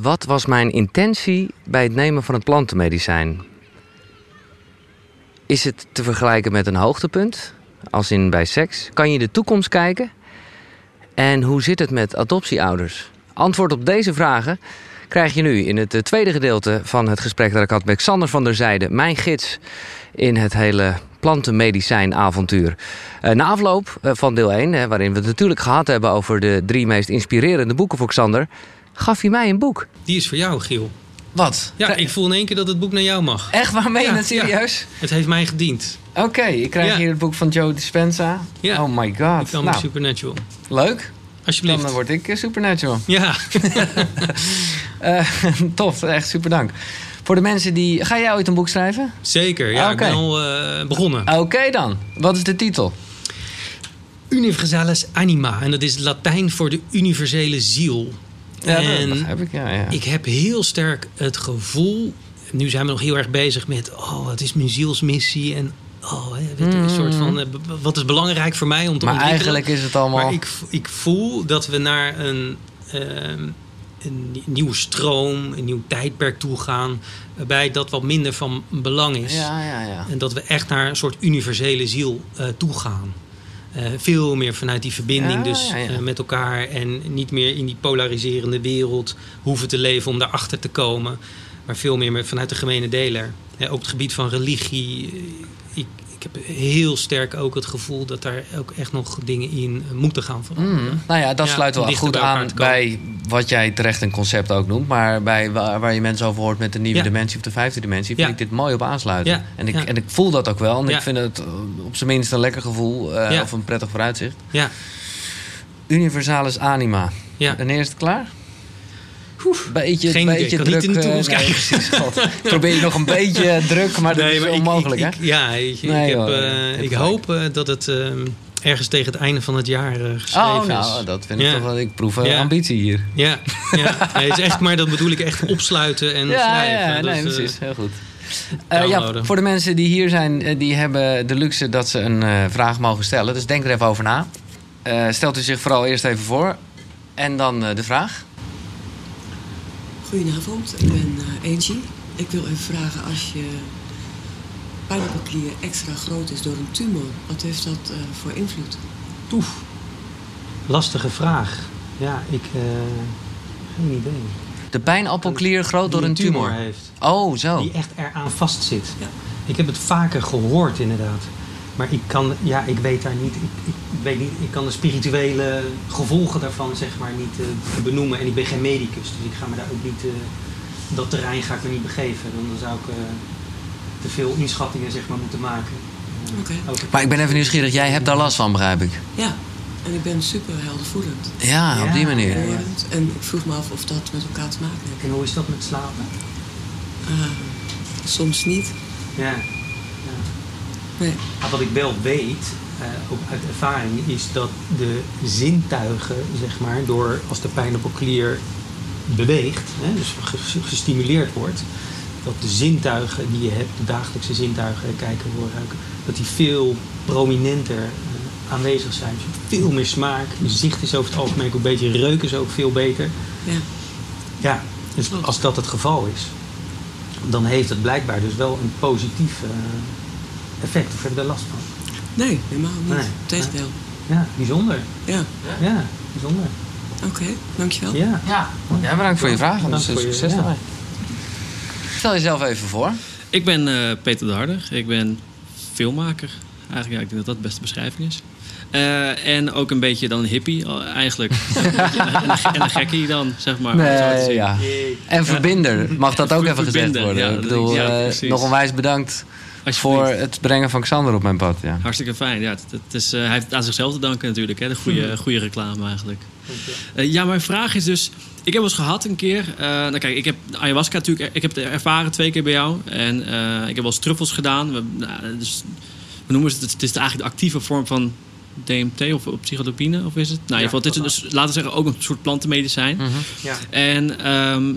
Wat was mijn intentie bij het nemen van het plantenmedicijn? Is het te vergelijken met een hoogtepunt, als in bij seks? Kan je de toekomst kijken? En hoe zit het met adoptieouders? Antwoord op deze vragen krijg je nu in het eh, tweede gedeelte van het gesprek dat ik had met Xander van der Zijde, mijn gids in het hele plantenmedicijnavontuur. Uh, na afloop eh, van deel 1, waarin we het natuurlijk gehad hebben over de drie meest inspirerende boeken voor Xander, gaf hij mij een boek. Die is voor jou, Giel. Wat? Ja, ik voel in één keer dat het boek naar jou mag. Echt? Waar meen je Ja, het serieus? ja. Het heeft mij gediend. Oké, ik krijg Ja. hier het boek van Joe Dispenza. Ja. Oh my Ik god. kan Nou, Supernatural. leuk. Alsjeblieft. Dan word ik eh, Supernatural. Ja. Eh, tof, echt super dank. Voor de mensen die... Ga jij ooit een boek schrijven? Zeker. Ja, Ah, ik ben al eh, begonnen. Oké dan. Wat is de titel? Universalis anima. En dat is Latijn voor de universele ziel. Ja, en dat ik, ja. ja. ik heb heel sterk het gevoel... Nu zijn we nog heel erg bezig met... Oh, het is mijn zielsmissie. En oh, een soort van... eh, wat is belangrijk voor mij om te maar ontwikkelen. eigenlijk is het allemaal... Maar ik, ik voel dat we naar een, ehm, een nieuwe stroom, een nieuw tijdperk toe gaan. Waarbij dat wat minder van belang is. Ja, ja, ja. En dat we echt naar een soort universele ziel eh toe gaan. Eh, veel meer vanuit die verbinding Ja, dus ja, ja. eh, met elkaar. En niet meer in die polariserende wereld hoeven te leven om daarachter te komen. Maar veel meer vanuit de gemene deler. Eh, op het gebied van religie. Ik, ik heb heel sterk ook het gevoel dat daar ook echt nog dingen in eh, moeten gaan veranderen. Mm, nou ja, dat Ja, sluit wel goed aan bij wat jij terecht een concept ook noemt. Maar bij waar, waar je mensen over hoort met de nieuwe Ja. dimensie of de vijfde dimensie, vind ik dit mooi op aansluiten. En, ik, en ik voel dat ook wel. En ik vind het eh, op zijn minst een lekker gevoel eh, of een prettig vooruitzicht. Ja, Universalis anima. ja. Wanneer is het klaar? Beetje, Geen beetje niet druk. in de eh, toekomst kijken. Probeer je nog een beetje druk, maar dat is maar onmogelijk, ik, ik- ja, ik, ik heb, eh, je hebt ik hoop eh, dat het ehm, ergens tegen het einde van het jaar eh, geschreven Oh, is. nou, dat vind ik Ja. toch wel... Ik proef een Ja. ambitie hier. Ja, ja. Nee, het is echt, maar dat bedoel ik echt opsluiten en schrijven. ja, nee, is, precies. Heel goed. Ja, voor de mensen die hier zijn, die hebben de luxe dat ze een vraag mogen stellen. Dus denk er even over na. Stelt u zich vooral eerst even voor. En dan de vraag. Goedenavond, ik ben eh, Angie. Ik wil even vragen, als je pijnappelklier extra groot is door een tumor, wat heeft dat eh, voor invloed? Oef. Lastige vraag. Ja, ik... eh, geen idee. De pijnappelklier groot door een tumor. heeft. Oh, zo. Die echt eraan vastzit. Ja. Ik heb het vaker gehoord inderdaad. Maar ik kan, ja, ik weet daar niet, ik, ik, ik weet niet, ik kan de spirituele gevolgen daarvan zeg maar niet eh, benoemen. En ik ben geen medicus, dus ik ga me daar ook niet, eh, dat terrein ga ik me niet begeven. Dan zou ik eh, te veel inschattingen zeg maar moeten maken. Oké. over- Maar ik ben even nieuwsgierig. Jij hebt daar last van, begrijp ik. Ja, en ik ben super heldervoelend. Ja, op die manier. ja, ja. Horend. En ik vroeg me af of dat met elkaar te maken heeft. En hoe is dat met slapen? Soms niet. Ja. Nee. Wat ik wel weet, eh, ook uit ervaring, is dat de zintuigen, zeg maar, door als de pijnappelklier beweegt, hè, dus ge- gestimuleerd wordt, dat de zintuigen die je hebt, de dagelijkse zintuigen, kijken, horen, ruiken, dat die veel prominenter eh, aanwezig zijn. Dus veel meer smaak, je zicht is over het algemeen ook een beetje, reuk is ook veel beter. Ja. Ja, dus als dat het geval is, dan heeft het blijkbaar dus wel een positief eh, effect. Of heb je daar last van? Nee, helemaal niet. Nee. Tegendeel. Ja, bijzonder. Ja, Ja, bijzonder. oké. Dankjewel. Ja. Ja, ja bedankt voor je vraag. Bedankt Dus, succes ja. Stel jezelf even voor. Ik ben eh, Peter de Harder. Ik ben filmmaker. Eigenlijk ja, ik denk dat dat de beste beschrijving is. Eh, en ook een beetje dan een hippie eigenlijk. en, een, en een gekkie dan, zeg maar. zo te Nee, ja. En verbinder, mag dat ook even gezegd worden? ja, ik bedoel, ja, eh, precies. nog onwijs bedankt. Voor het brengen van Xander op mijn pad. Ja. Hartstikke fijn. Ja, het, het is, eh, hij heeft het aan zichzelf te danken natuurlijk. Hè, de goede, goede reclame eigenlijk. Eh, ja, mijn vraag is dus... Ik heb wel eens gehad een keer... eh, nou kijk, ik heb ayahuasca natuurlijk... Ik heb het ervaren twee keer bij jou. En eh, ik heb wel eens truffels gedaan. We, nou, dus, we noemen het... Het is eigenlijk de actieve vorm van DMT of, of psychotropine, of is het? Nou, in ieder geval, het is dus, laten we zeggen, ook een soort plantenmedicijn. Ja. En ehm,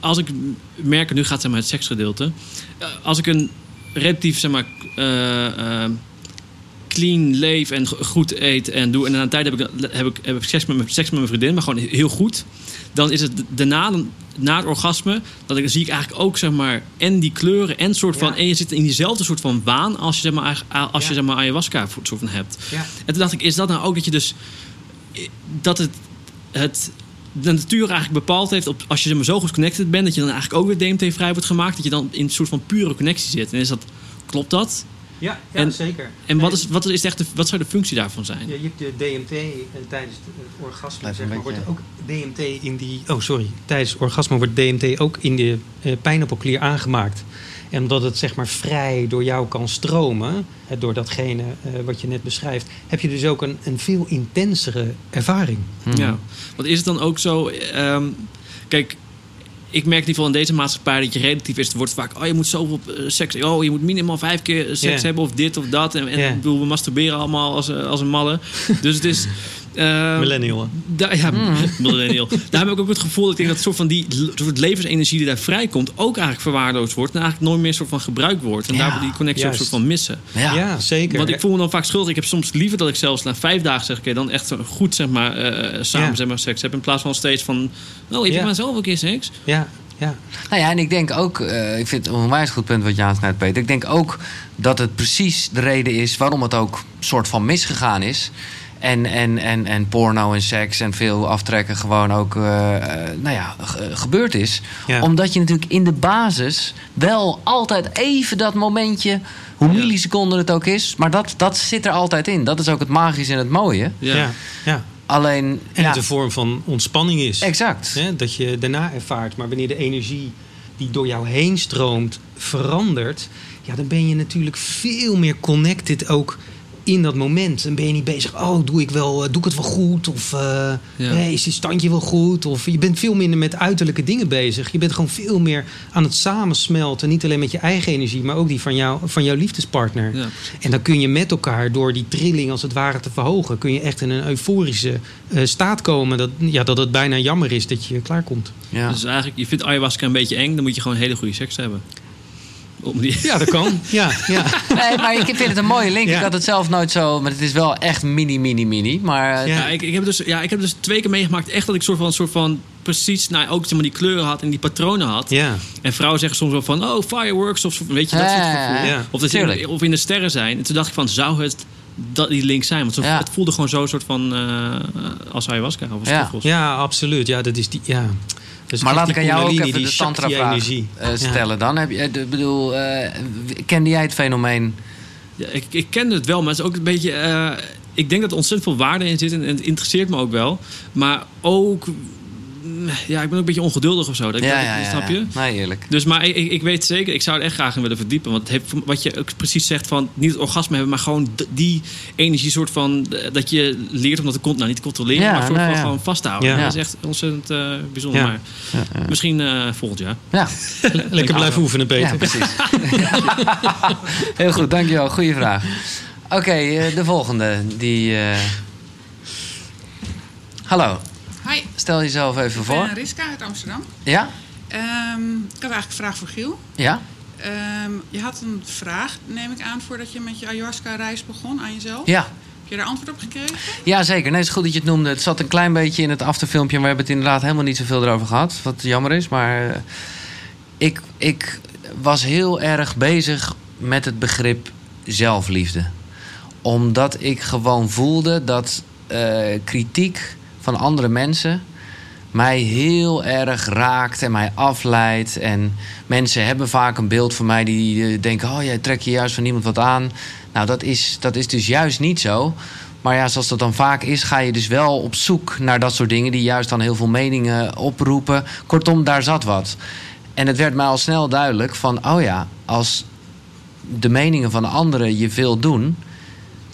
als ik merk, en nu gaat het zeg maar, het seksgedeelte. Eh, als ik een relatief zeg maar, eh, eh, clean leef en go- goed eet en doe. En na een tijd heb ik, heb ik, heb ik seks, met mijn, seks met mijn vriendin, maar gewoon heel goed. Dan is het daarna, na het orgasme, dat ik, dan zie ik eigenlijk ook zeg maar, en die kleuren en soort van, Ja. en je zit in diezelfde soort van waan als je zeg maar, als je Ja. zeg maar ayahuasca soort van hebt. Ja. En toen dacht ik, is dat nou ook dat je dus dat het, het de natuur eigenlijk bepaald heeft op als je zeg maar, zo goed connected bent, dat je dan eigenlijk ook weer DMT vrij wordt gemaakt, dat je dan in een soort van pure connectie zit. En is dat klopt dat? Ja, ja En- zeker. En wat, is, wat, is echt de, wat zou de functie daarvan zijn? Ja, je hebt de DMT en tijdens het orgasme zeg maar, wordt ook DMT in die. Oh, sorry. Tijdens orgasme wordt DMT ook in de eh, pijnappelklier aangemaakt. En omdat het zeg maar vrij door jou kan stromen, hè, door datgene eh, wat je net beschrijft, heb je dus ook een, een veel intensere ervaring. Mhm. Ja. Want is het dan ook zo... ehm, kijk, ik merk in ieder geval in deze maatschappij dat je relatief is. Het wordt vaak, oh je moet zoveel eh, seks... Oh, je moet minimaal vijf keer seks hebben of dit of dat. En, en ik bedoel, we masturberen allemaal als, eh, als een malle. dus het is... ehm, Millennial. Daar, ja, millennial. Daar heb ik ook het gevoel dat ik denk dat soort van die soort levensenergie die daar vrijkomt ook eigenlijk verwaarloosd wordt en eigenlijk nooit meer soort van gebruikt wordt en Ja, daar die connectie ook soort van missen. Ja. Ja, zeker. Want ik voel me dan vaak schuldig. Ik heb soms liever dat ik zelfs na vijf dagen zeg ik dan echt goed zeg maar eh, samen Ja. zeg maar seks heb in plaats van steeds van oh heb je Ja. maar zelf een keer seks? Ja, ja. Nou ja, en ik denk ook, eh, ik vind het een onwijs goed punt wat je aansnijdt, Peter. Ik denk ook dat het precies de reden is waarom het ook soort van misgegaan is. En, en, en, en porno en seks en veel aftrekken gewoon ook eh, eh, nou ja, ge- gebeurd is. Ja. Omdat je natuurlijk in de basis wel altijd even dat momentje, hoe milliseconden het ook is, maar dat, dat zit er altijd in. Dat is ook het magische en het mooie. Ja. ja. ja. Alleen, En ja, het een vorm van ontspanning is. exact. Hè, dat je daarna ervaart. Maar wanneer de energie die door jou heen stroomt verandert, ja, dan ben je natuurlijk veel meer connected ook in dat moment. Dan ben je niet bezig, oh, doe ik, wel, doe ik het wel goed? Of eh, hey, is dit standje wel goed? Of je bent veel minder met uiterlijke dingen bezig. Je bent gewoon veel meer aan het samensmelten. Niet alleen met je eigen energie, maar ook die van, jou, van jouw liefdespartner. Ja. En dan kun je met elkaar door die trilling als het ware te verhogen... kun je echt in een euforische eh, staat komen... Dat, ja, dat het bijna jammer is dat je klaarkomt. Ja. Dus eigenlijk, je vindt ayahuasca een beetje eng, dan moet je gewoon hele goede seks hebben. Om die, Ja, dat kan. ja, ja. Nee, maar ik vind het een mooie link. Ja. Ik had het zelf nooit zo, maar het is wel echt mini, mini, mini. Maar eh, Ja. Ja, ik, ik, heb dus, ja, ik heb dus twee keer meegemaakt echt dat ik soort van, soort van precies, nou, ook zeg maar, die kleuren had en die patronen had. ja. En vrouwen zeggen soms wel van, oh, fireworks of weet je, dat soort gevoel. ja. Of, dat ze Tuurlijk. in, of in de sterren zijn. En toen dacht ik van, zou het dat die link zijn? Want zo, Ja. het voelde gewoon zo soort van eh, als ayahuasca of als Ja. ja, absoluut. Ja, dat is die, ja. Dus Maar laat ik aan jou ook even die de tantra-vraag eh, stellen dan. Heb je, eh, de- bedoel, eh, kende jij het fenomeen? Ja, ik, ik kende het wel, maar het is ook een beetje... eh, ik denk dat er ontzettend veel waarde in zit en, en het interesseert me ook wel. Maar ook... mm, Ja, ik ben ook een beetje ongeduldig of zo. Dat, ik- dat ik- snap je? Nee, eerlijk. Dus, maar ik, ik, weet zeker, ik zou er echt graag in willen verdiepen. Want het heeft, wat je ook precies zegt van niet het orgasme hebben, maar gewoon die energie soort van dat je leert om dat te con- nou, niet te controleren, Ja, maar soort nou van ja. gewoon vast te houden. Ja. Dat is echt ontzettend eh, bijzonder. Ja. Maar Ja, ja. misschien eh, volgend jaar. Ja, Lekker blijven oefenen, Peter. ja precies. Heel goed, dankjewel. Goeie vraag. Oké, eh, de volgende. Die, eh, Hallo, Hi, stel jezelf even ik voor. ben Riska uit Amsterdam. Ja? Ehm, ik had eigenlijk een vraag voor Giel. Ja? Ehm, je had een vraag, neem ik aan, voordat je met je ayahuasca-reis begon aan jezelf. Ja. Heb je daar antwoord op gekregen? Ja, zeker. Nee, het is goed dat je het noemde. Het zat een klein beetje in het afterfilmpje. Maar we hebben het inderdaad helemaal niet zoveel erover gehad. Wat jammer is. Maar eh, ik, ik was heel erg bezig met het begrip zelfliefde. Omdat ik gewoon voelde dat eh, kritiek van andere mensen mij heel erg raakt en mij afleidt. En mensen hebben vaak een beeld van mij die denken: oh, jij trekt je juist van niemand wat aan. Nou, dat is, dat is dus juist niet zo. Maar ja, zoals dat dan vaak is, ga je dus wel op zoek naar dat soort dingen die juist dan heel veel meningen oproepen. Kortom, daar zat wat. En het werd mij al snel duidelijk van: oh ja, als de meningen van anderen je veel doen,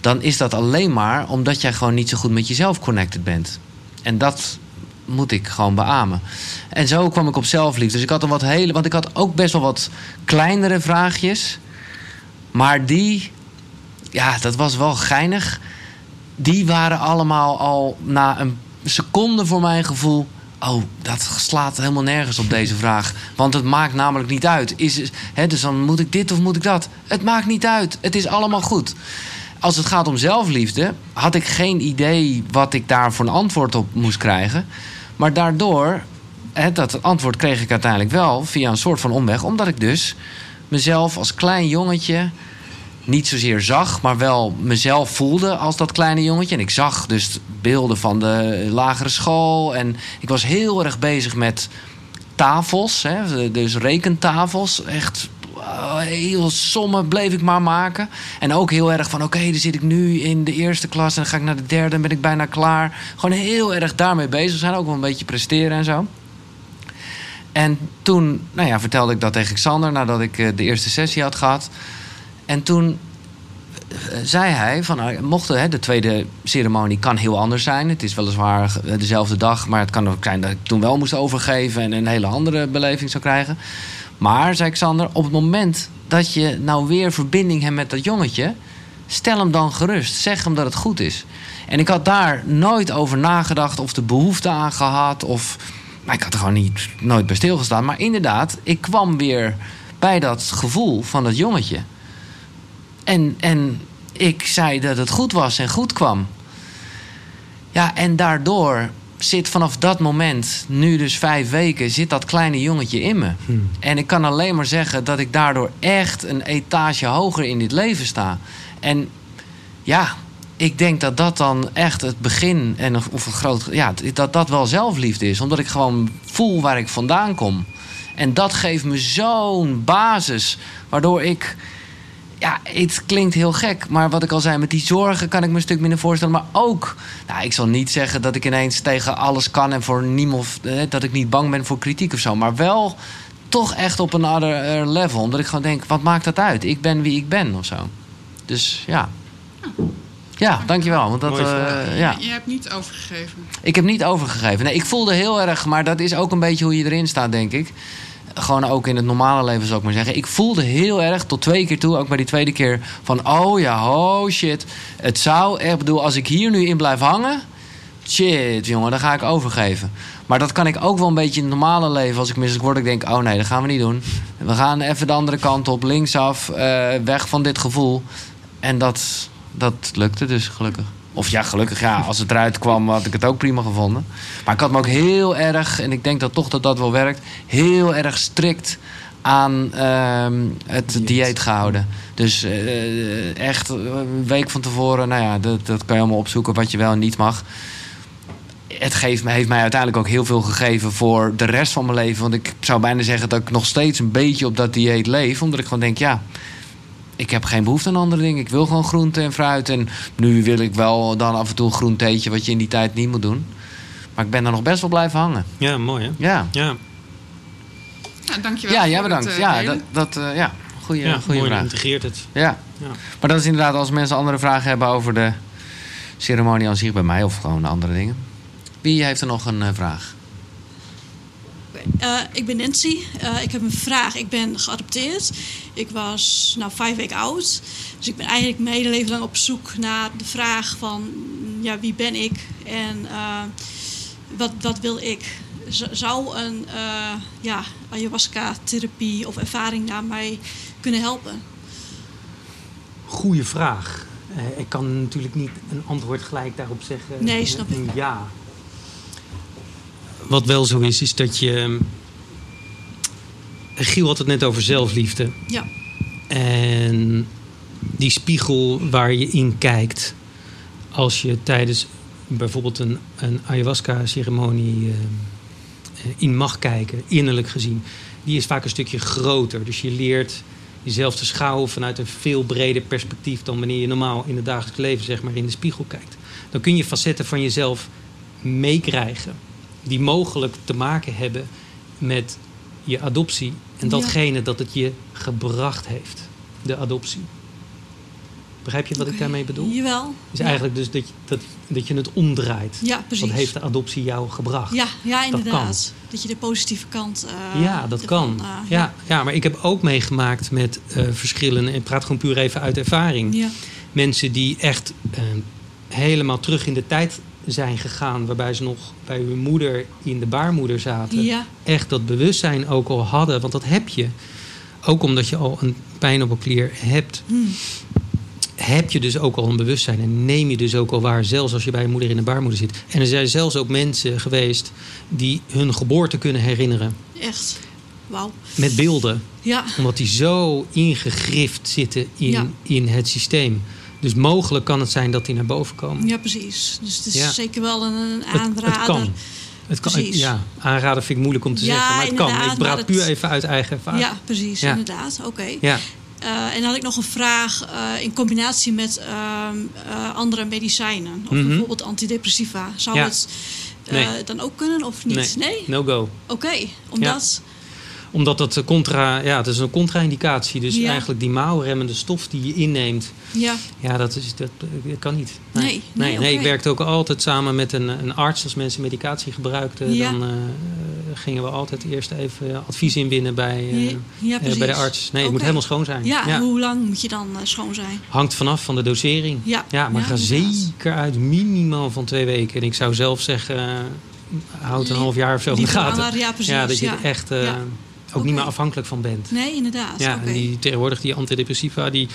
dan is dat alleen maar omdat jij gewoon niet zo goed met jezelf connected bent. En dat moet ik gewoon beamen. En zo kwam ik op zelfliefde. Dus ik had een wat hele. Want ik had ook best wel wat kleinere vraagjes. Maar die. Ja, dat was wel geinig. Die waren allemaal al na een seconde voor mijn gevoel. Oh, dat slaat helemaal nergens op deze vraag. Want het maakt namelijk niet uit. Is, hè, dus dan moet ik dit of moet ik dat? Het maakt niet uit. Het is allemaal goed. Als het gaat om zelfliefde, had ik geen idee wat ik daar voor een antwoord op moest krijgen. Maar daardoor hè, dat antwoord kreeg ik uiteindelijk wel via een soort van omweg. Omdat ik dus mezelf als klein jongetje niet zozeer zag, maar wel mezelf voelde als dat kleine jongetje. En ik zag dus beelden van de lagere school. En ik was heel erg bezig met tafels, hè, dus rekentafels. Echt heel sommen bleef ik maar maken. En ook heel erg van, oké, dan zit ik nu in de eerste klas... en dan ga ik naar de derde en ben ik bijna klaar. Gewoon heel erg daarmee bezig zijn. Ook wel een beetje presteren en zo. En toen nou ja, vertelde ik dat tegen Xander... nadat ik eh, de eerste sessie had gehad. En toen eh, zei hij van nou, mocht hè, de tweede ceremonie kan heel anders zijn. Het is weliswaar dezelfde dag, maar het kan ook zijn dat ik toen wel moest overgeven en een hele andere beleving zou krijgen. Maar, zei Xander, op het moment dat je nou weer verbinding hebt met dat jongetje, stel hem dan gerust. Zeg hem dat het goed is. En ik had daar nooit over nagedacht of de behoefte aan gehad. Of, maar ik had er gewoon niet, nooit bij stilgestaan. Maar inderdaad, ik kwam weer bij dat gevoel van dat jongetje. En, en ik zei dat het goed was en goed kwam. Ja, en daardoor zit vanaf dat moment, nu dus vijf weken, zit dat kleine jongetje in me. Hmm. En ik kan alleen maar zeggen dat ik daardoor echt een etage hoger in dit leven sta. En ja, ik denk dat dat dan echt het begin en of een groot, ja, dat dat wel zelfliefde is, omdat ik gewoon voel waar ik vandaan kom. En dat geeft me zo'n basis, waardoor ik ja, het klinkt heel gek. Maar wat ik al zei, met die zorgen kan ik me een stuk minder voorstellen. Maar ook, nou, ik zal niet zeggen dat ik ineens tegen alles kan en voor niemand, eh, dat ik niet bang ben voor kritiek of zo. Maar wel toch echt op een ander eh, level. Omdat ik gewoon denk, wat maakt dat uit? Ik ben wie ik ben of zo. Dus ja. Ja, dankjewel. Want dat, uh, ja. Je hebt niet overgegeven. Ik heb niet overgegeven. Nee, ik voelde heel erg, maar dat is ook een beetje hoe je erin staat, denk ik gewoon ook in het normale leven zou ik maar zeggen. Ik voelde heel erg tot twee keer toe, ook bij die tweede keer, van oh ja, oh shit. Het zou echt, bedoel, als ik hier nu in blijf hangen, shit jongen, dan ga ik overgeven. Maar dat kan ik ook wel een beetje in het normale leven. Als ik misselijk word, ik denk, oh nee, dat gaan we niet doen. We gaan even de andere kant op, linksaf, uh, weg van dit gevoel. En dat, dat lukte dus gelukkig. Of ja, gelukkig ja, als het eruit kwam had ik het ook prima gevonden. Maar ik had me ook heel erg, en ik denk dat toch dat dat wel werkt... heel erg strikt aan uh, het dieet. gehouden. Dus uh, echt een week van tevoren, nou ja, dat, dat kan je allemaal opzoeken wat je wel en niet mag. Het geeft, heeft mij uiteindelijk ook heel veel gegeven voor de rest van mijn leven. Want ik zou bijna zeggen dat ik nog steeds een beetje op dat dieet leef. Omdat ik gewoon denk, ja, ik heb geen behoefte aan andere dingen. Ik wil gewoon groente en fruit. En nu wil ik wel dan af en toe een groen theetje, wat je in die tijd niet moet doen. Maar ik ben er nog best wel blijven hangen. Ja, mooi hè? Ja. Ja, ja dankjewel. Ja, ja bedankt. Het, uh, ja, dat, dat uh, ja, goede, ja, goede mooi vraag. integreert het. Ja. ja. Maar dat is inderdaad als mensen andere vragen hebben over de ceremonie aan zich bij mij of gewoon andere dingen. Wie heeft er nog een uh, vraag? Uh, ik ben Nancy. Uh, ik heb een vraag. Ik ben geadopteerd. Ik was nou vijf weken oud. Dus ik ben eigenlijk mijn hele leven lang op zoek naar de vraag van... Ja, wie ben ik? En uh, wat, wat wil ik? Z zou een ja, ayahuasca-therapie of ervaring naar mij kunnen helpen? Goeie vraag. ik kan natuurlijk niet een antwoord gelijk daarop zeggen. Nee, snap ik. Ja wat wel zo is, is dat je. Giel had het net over zelfliefde. Ja. En die spiegel waar je in kijkt. als je tijdens bijvoorbeeld een, een ayahuasca-ceremonie uh, in mag kijken, innerlijk gezien. die is vaak een stukje groter. Dus je leert jezelf te schouwen vanuit een veel breder perspectief. dan wanneer je normaal in het dagelijks leven zeg maar, in de spiegel kijkt. Dan kun je facetten van jezelf meekrijgen die mogelijk te maken hebben met je adoptie en datgene dat het je gebracht heeft, de adoptie. Begrijp je wat ik daarmee bedoel? Jawel. Is eigenlijk dus dat je, dat, dat je het omdraait. Ja, precies. Wat heeft de adoptie jou gebracht? Ja, ja inderdaad. Dat, dat je de positieve kant. Uh, ja, dat kan. Uh, ja. ja. Ja, maar ik heb ook meegemaakt met uh, verschillen. En ik praat gewoon puur even uit ervaring. Ja. Mensen die echt helemaal terug in de tijd zijn gegaan, waarbij ze nog bij hun moeder in de baarmoeder zaten, ja. echt dat bewustzijn ook al hadden. Want dat heb je. Ook omdat je al een pijn op een klier hebt. Hmm. heb je dus ook al een bewustzijn en neem je dus ook al waar, zelfs als je bij je moeder in de baarmoeder zit. En er zijn zelfs ook mensen geweest die hun geboorte kunnen herinneren Echt. Wauw. met beelden, Ja. omdat die zo ingegrift zitten in, Ja. in het systeem. Dus mogelijk kan het zijn dat die naar boven komen. ja, precies. Dus het is Ja. zeker wel een, aanrader. het kan. Het kan Precies. ja, aanraden vind ik moeilijk om te Ja, zeggen, maar het kan. Ik praat puur even uit eigen ervaring. Ja, precies. Ja. Inderdaad. Oké. Ja. Eh, en dan had ik nog een vraag eh, in combinatie met ehm, eh, andere medicijnen. Of Mhm. bijvoorbeeld antidepressiva. Zou Ja. het Nee. dan ook kunnen of niet? Nee? No go. Oké. Omdat... Omdat dat eh, contra, ja, het is een contra-indicatie. Dus Ja. eigenlijk die maalremmende stof die je inneemt, Ja. ja, dat, is, dat, dat kan niet. Nee, nee, nee, nee, ik werkte ook altijd samen met een, een arts. Als mensen medicatie gebruikten, Ja. dan eh, gingen we altijd eerst even advies inwinnen bij, eh, Ja, eh, bij de arts. Nee, het moet helemaal schoon zijn. Ja, hoe lang moet je dan eh, schoon zijn? Hangt vanaf van de dosering. Ja, maar ja, ga inderdaad. zeker uit minimaal van twee weken. En ik zou zelf zeggen, eh, houd een half jaar of zo in de gaten. ja, precies, Ja, dat je ja. echt eh, Ja. Ook niet meer afhankelijk van bent. Nee, inderdaad. Ja, en die, tegenwoordig die antidepressiva, die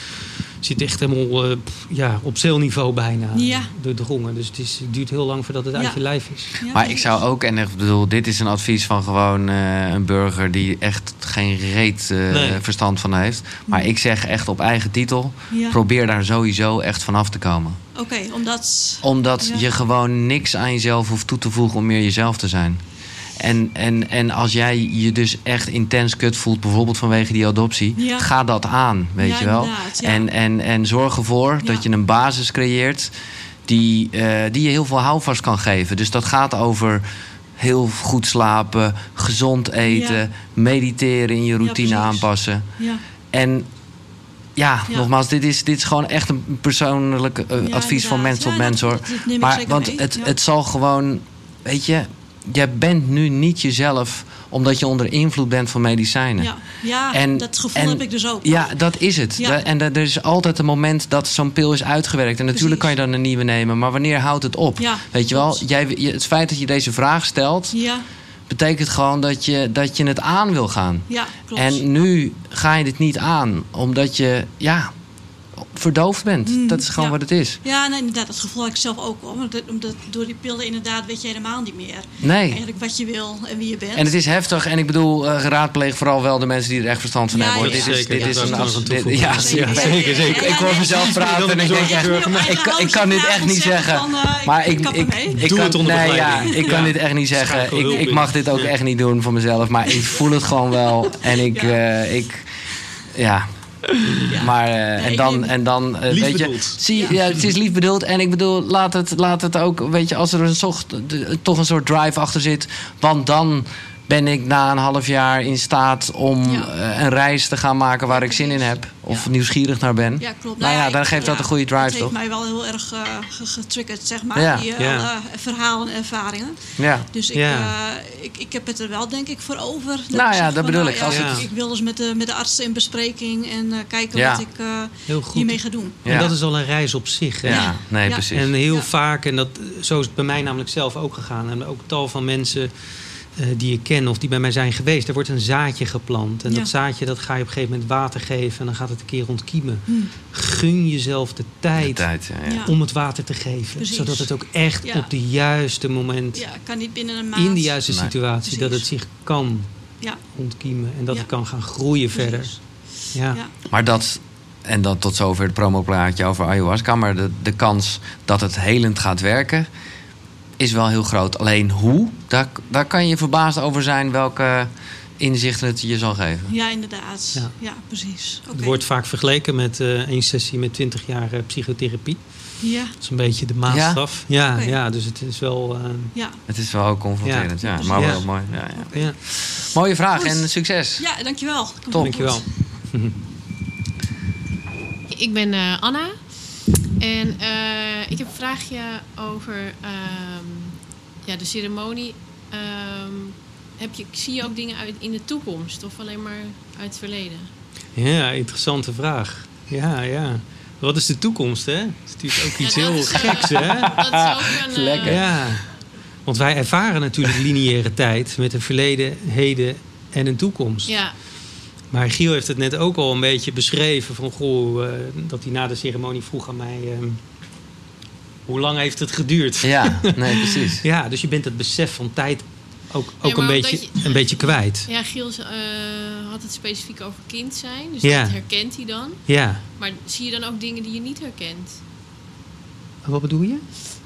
zit echt helemaal eh, pff, ja, op celniveau bijna Ja. doordrongen. Dus het, is, het duurt heel lang voordat het uit je lijf is. Ja, Maar ik zou ook, en ik bedoel, dit is een advies van gewoon eh, een burger die echt geen reet eh, Nee. verstand van heeft. Maar ik zeg echt op eigen titel, Ja. probeer daar sowieso echt vanaf te komen. Oké, omdat... Omdat Ja. je gewoon niks aan jezelf hoeft toe te voegen om meer jezelf te zijn. En, en, en als jij je dus echt intens kut voelt, bijvoorbeeld vanwege die adoptie, Ja. ga dat aan, weet Ja, je wel. ja. En, en, en zorg ervoor dat je een basis creëert die, eh, die je heel veel houvast kan geven. Dus dat gaat over heel goed slapen, gezond eten, mediteren in je routine aanpassen. Ja, En ja, Ja. nogmaals, dit is, dit is gewoon echt een persoonlijk eh, Ja, advies van mens tot Ja, mens hoor. dat- maar want mee, het, het zal gewoon, weet je, jij bent nu niet jezelf omdat je onder invloed bent van medicijnen. ja. ja En- dat gevoel en- heb ik dus ook. Ja, dat is het. Ja. En er is altijd een moment dat zo'n pil is uitgewerkt. En natuurlijk Precies. kan je dan een nieuwe nemen, maar wanneer houdt het op? Ja, Weet je wel, jij, het feit dat je deze vraag stelt, Ja, betekent gewoon dat je, dat je het aan wil gaan. ja, klopt. En nu ga je dit niet aan, omdat je ja, verdoofd bent. Mm, dat is gewoon ja. wat het is. Ja, nee, inderdaad, dat gevoel heb ik zelf ook. Omdat, omdat door die pillen inderdaad weet je helemaal niet meer. Nee. Eigenlijk wat je wil en wie je bent. En het is heftig. En ik bedoel, eh geraadpleeg vooral wel de mensen die er echt verstand van Ja, hebben. ja, dit is, zeker. dit Ja, is een dit- toevoegen. Ja, Zeker, zeker, zeker. Ja, Ik hoor mezelf praten en ik denk, echt ik, kan dit echt niet zeggen. Maar ik ik, Doe kan, het onder nee, ja, begeleiding. ik kan dit echt niet zeggen. Ik, mag dit ook echt niet doen voor mezelf. Maar ik voel het gewoon wel. En ik, eh, ik ja. Maar, eh, en dan, en dan Lief weet je, bedoeld. zie, ja, het is lief bedoeld. En ik bedoel, laat het, laat het ook, weet je, als er een zocht, de- toch een soort drive achter zit. Want dan ben ik na een half jaar in staat om Ja. eh, een reis te gaan maken waar ik zin in heb. Of Ja. nieuwsgierig naar ben. Ja, klopt. Nou ja, ik- dan geeft dat ja, een goede drive, Dat toch? heeft mij wel heel erg ge- getriggerd, zeg maar. Ja. Die eh, Ja. alle verhalen en ervaringen. Ja. Dus ik, Ja. eh, ik, ik heb het er wel, denk ik, voor over. Dat Nou ik ja, dat van, bedoel nou ik. ja, Als ik, ik wil dus met de, met de arts in bespreking en eh, kijken Ja. wat ik eh, Heel goed. hiermee ga doen. Ja. En dat is al een reis op zich. Hè? Ja, nee, Ja. precies. En heel Ja. vaak, en dat, zo is het bij mij namelijk zelf ook gegaan. En ook tal van mensen eh, die ik ken of die bij mij zijn geweest. Er wordt een zaadje geplant. En Ja. dat zaadje dat ga je op een gegeven moment water geven. En dan gaat het een keer ontkiemen. Hm. Gun jezelf de De tijd, ja, ja. Om het water te geven. Precies. Zodat het ook echt Ja. op de juiste moment, Ja, kan niet binnen een maand. in de juiste Nee. situatie, dat het zich kan Ja, ontkiemen. En dat Ja. het kan gaan groeien verder. precies. Ja. Ja. Maar dat, en dan tot zover het promoplaatje over ayahuasca. Maar de, de kans dat het helend gaat werken is wel heel groot. Alleen hoe, daar, daar kan je verbaasd over zijn welke inzichten het je zal geven. Ja, inderdaad. Ja. Ja, precies. Oké. Het wordt vaak vergeleken met eh één sessie met 20 jaar eh, psychotherapie. Ja, Dat is een beetje de maatstaf. Ja, Oké. ja, dus het is wel. eh, ja. Het is wel ook confronterend, ja. Ja. maar wel Ja. mooi. Ja, ja. ja. Mooie vraag Goed. en succes. ja, dankjewel. Top. Dankjewel. Ik ben eh, Anna. En eh, ik heb een vraagje over ehm, ja, de ceremonie. Ehm, heb je, zie je ook dingen uit in de toekomst of alleen maar uit het verleden? Ja, interessante vraag. Ja, ja. Wat is de toekomst, hè? Dat is natuurlijk ook iets Ja, heel is, geks, hè? Dat is ook een. eh, Lekker. Ja. Want wij ervaren natuurlijk lineaire tijd met een verleden, heden en een toekomst. Ja, Maar Giel heeft het net ook al een beetje beschreven. Van, goh, eh, dat hij na de ceremonie vroeg aan mij... ehm, hoe lang heeft het geduurd? Ja, nee, precies. Ja, dus je bent het besef van tijd ook, Ja, ook een, beetje, je- een beetje kwijt. Ja, Giels eh, had het specifiek over kind zijn. Dus Ja. dat herkent hij dan. Ja. Maar zie je dan ook dingen die je niet herkent? Wat bedoel je?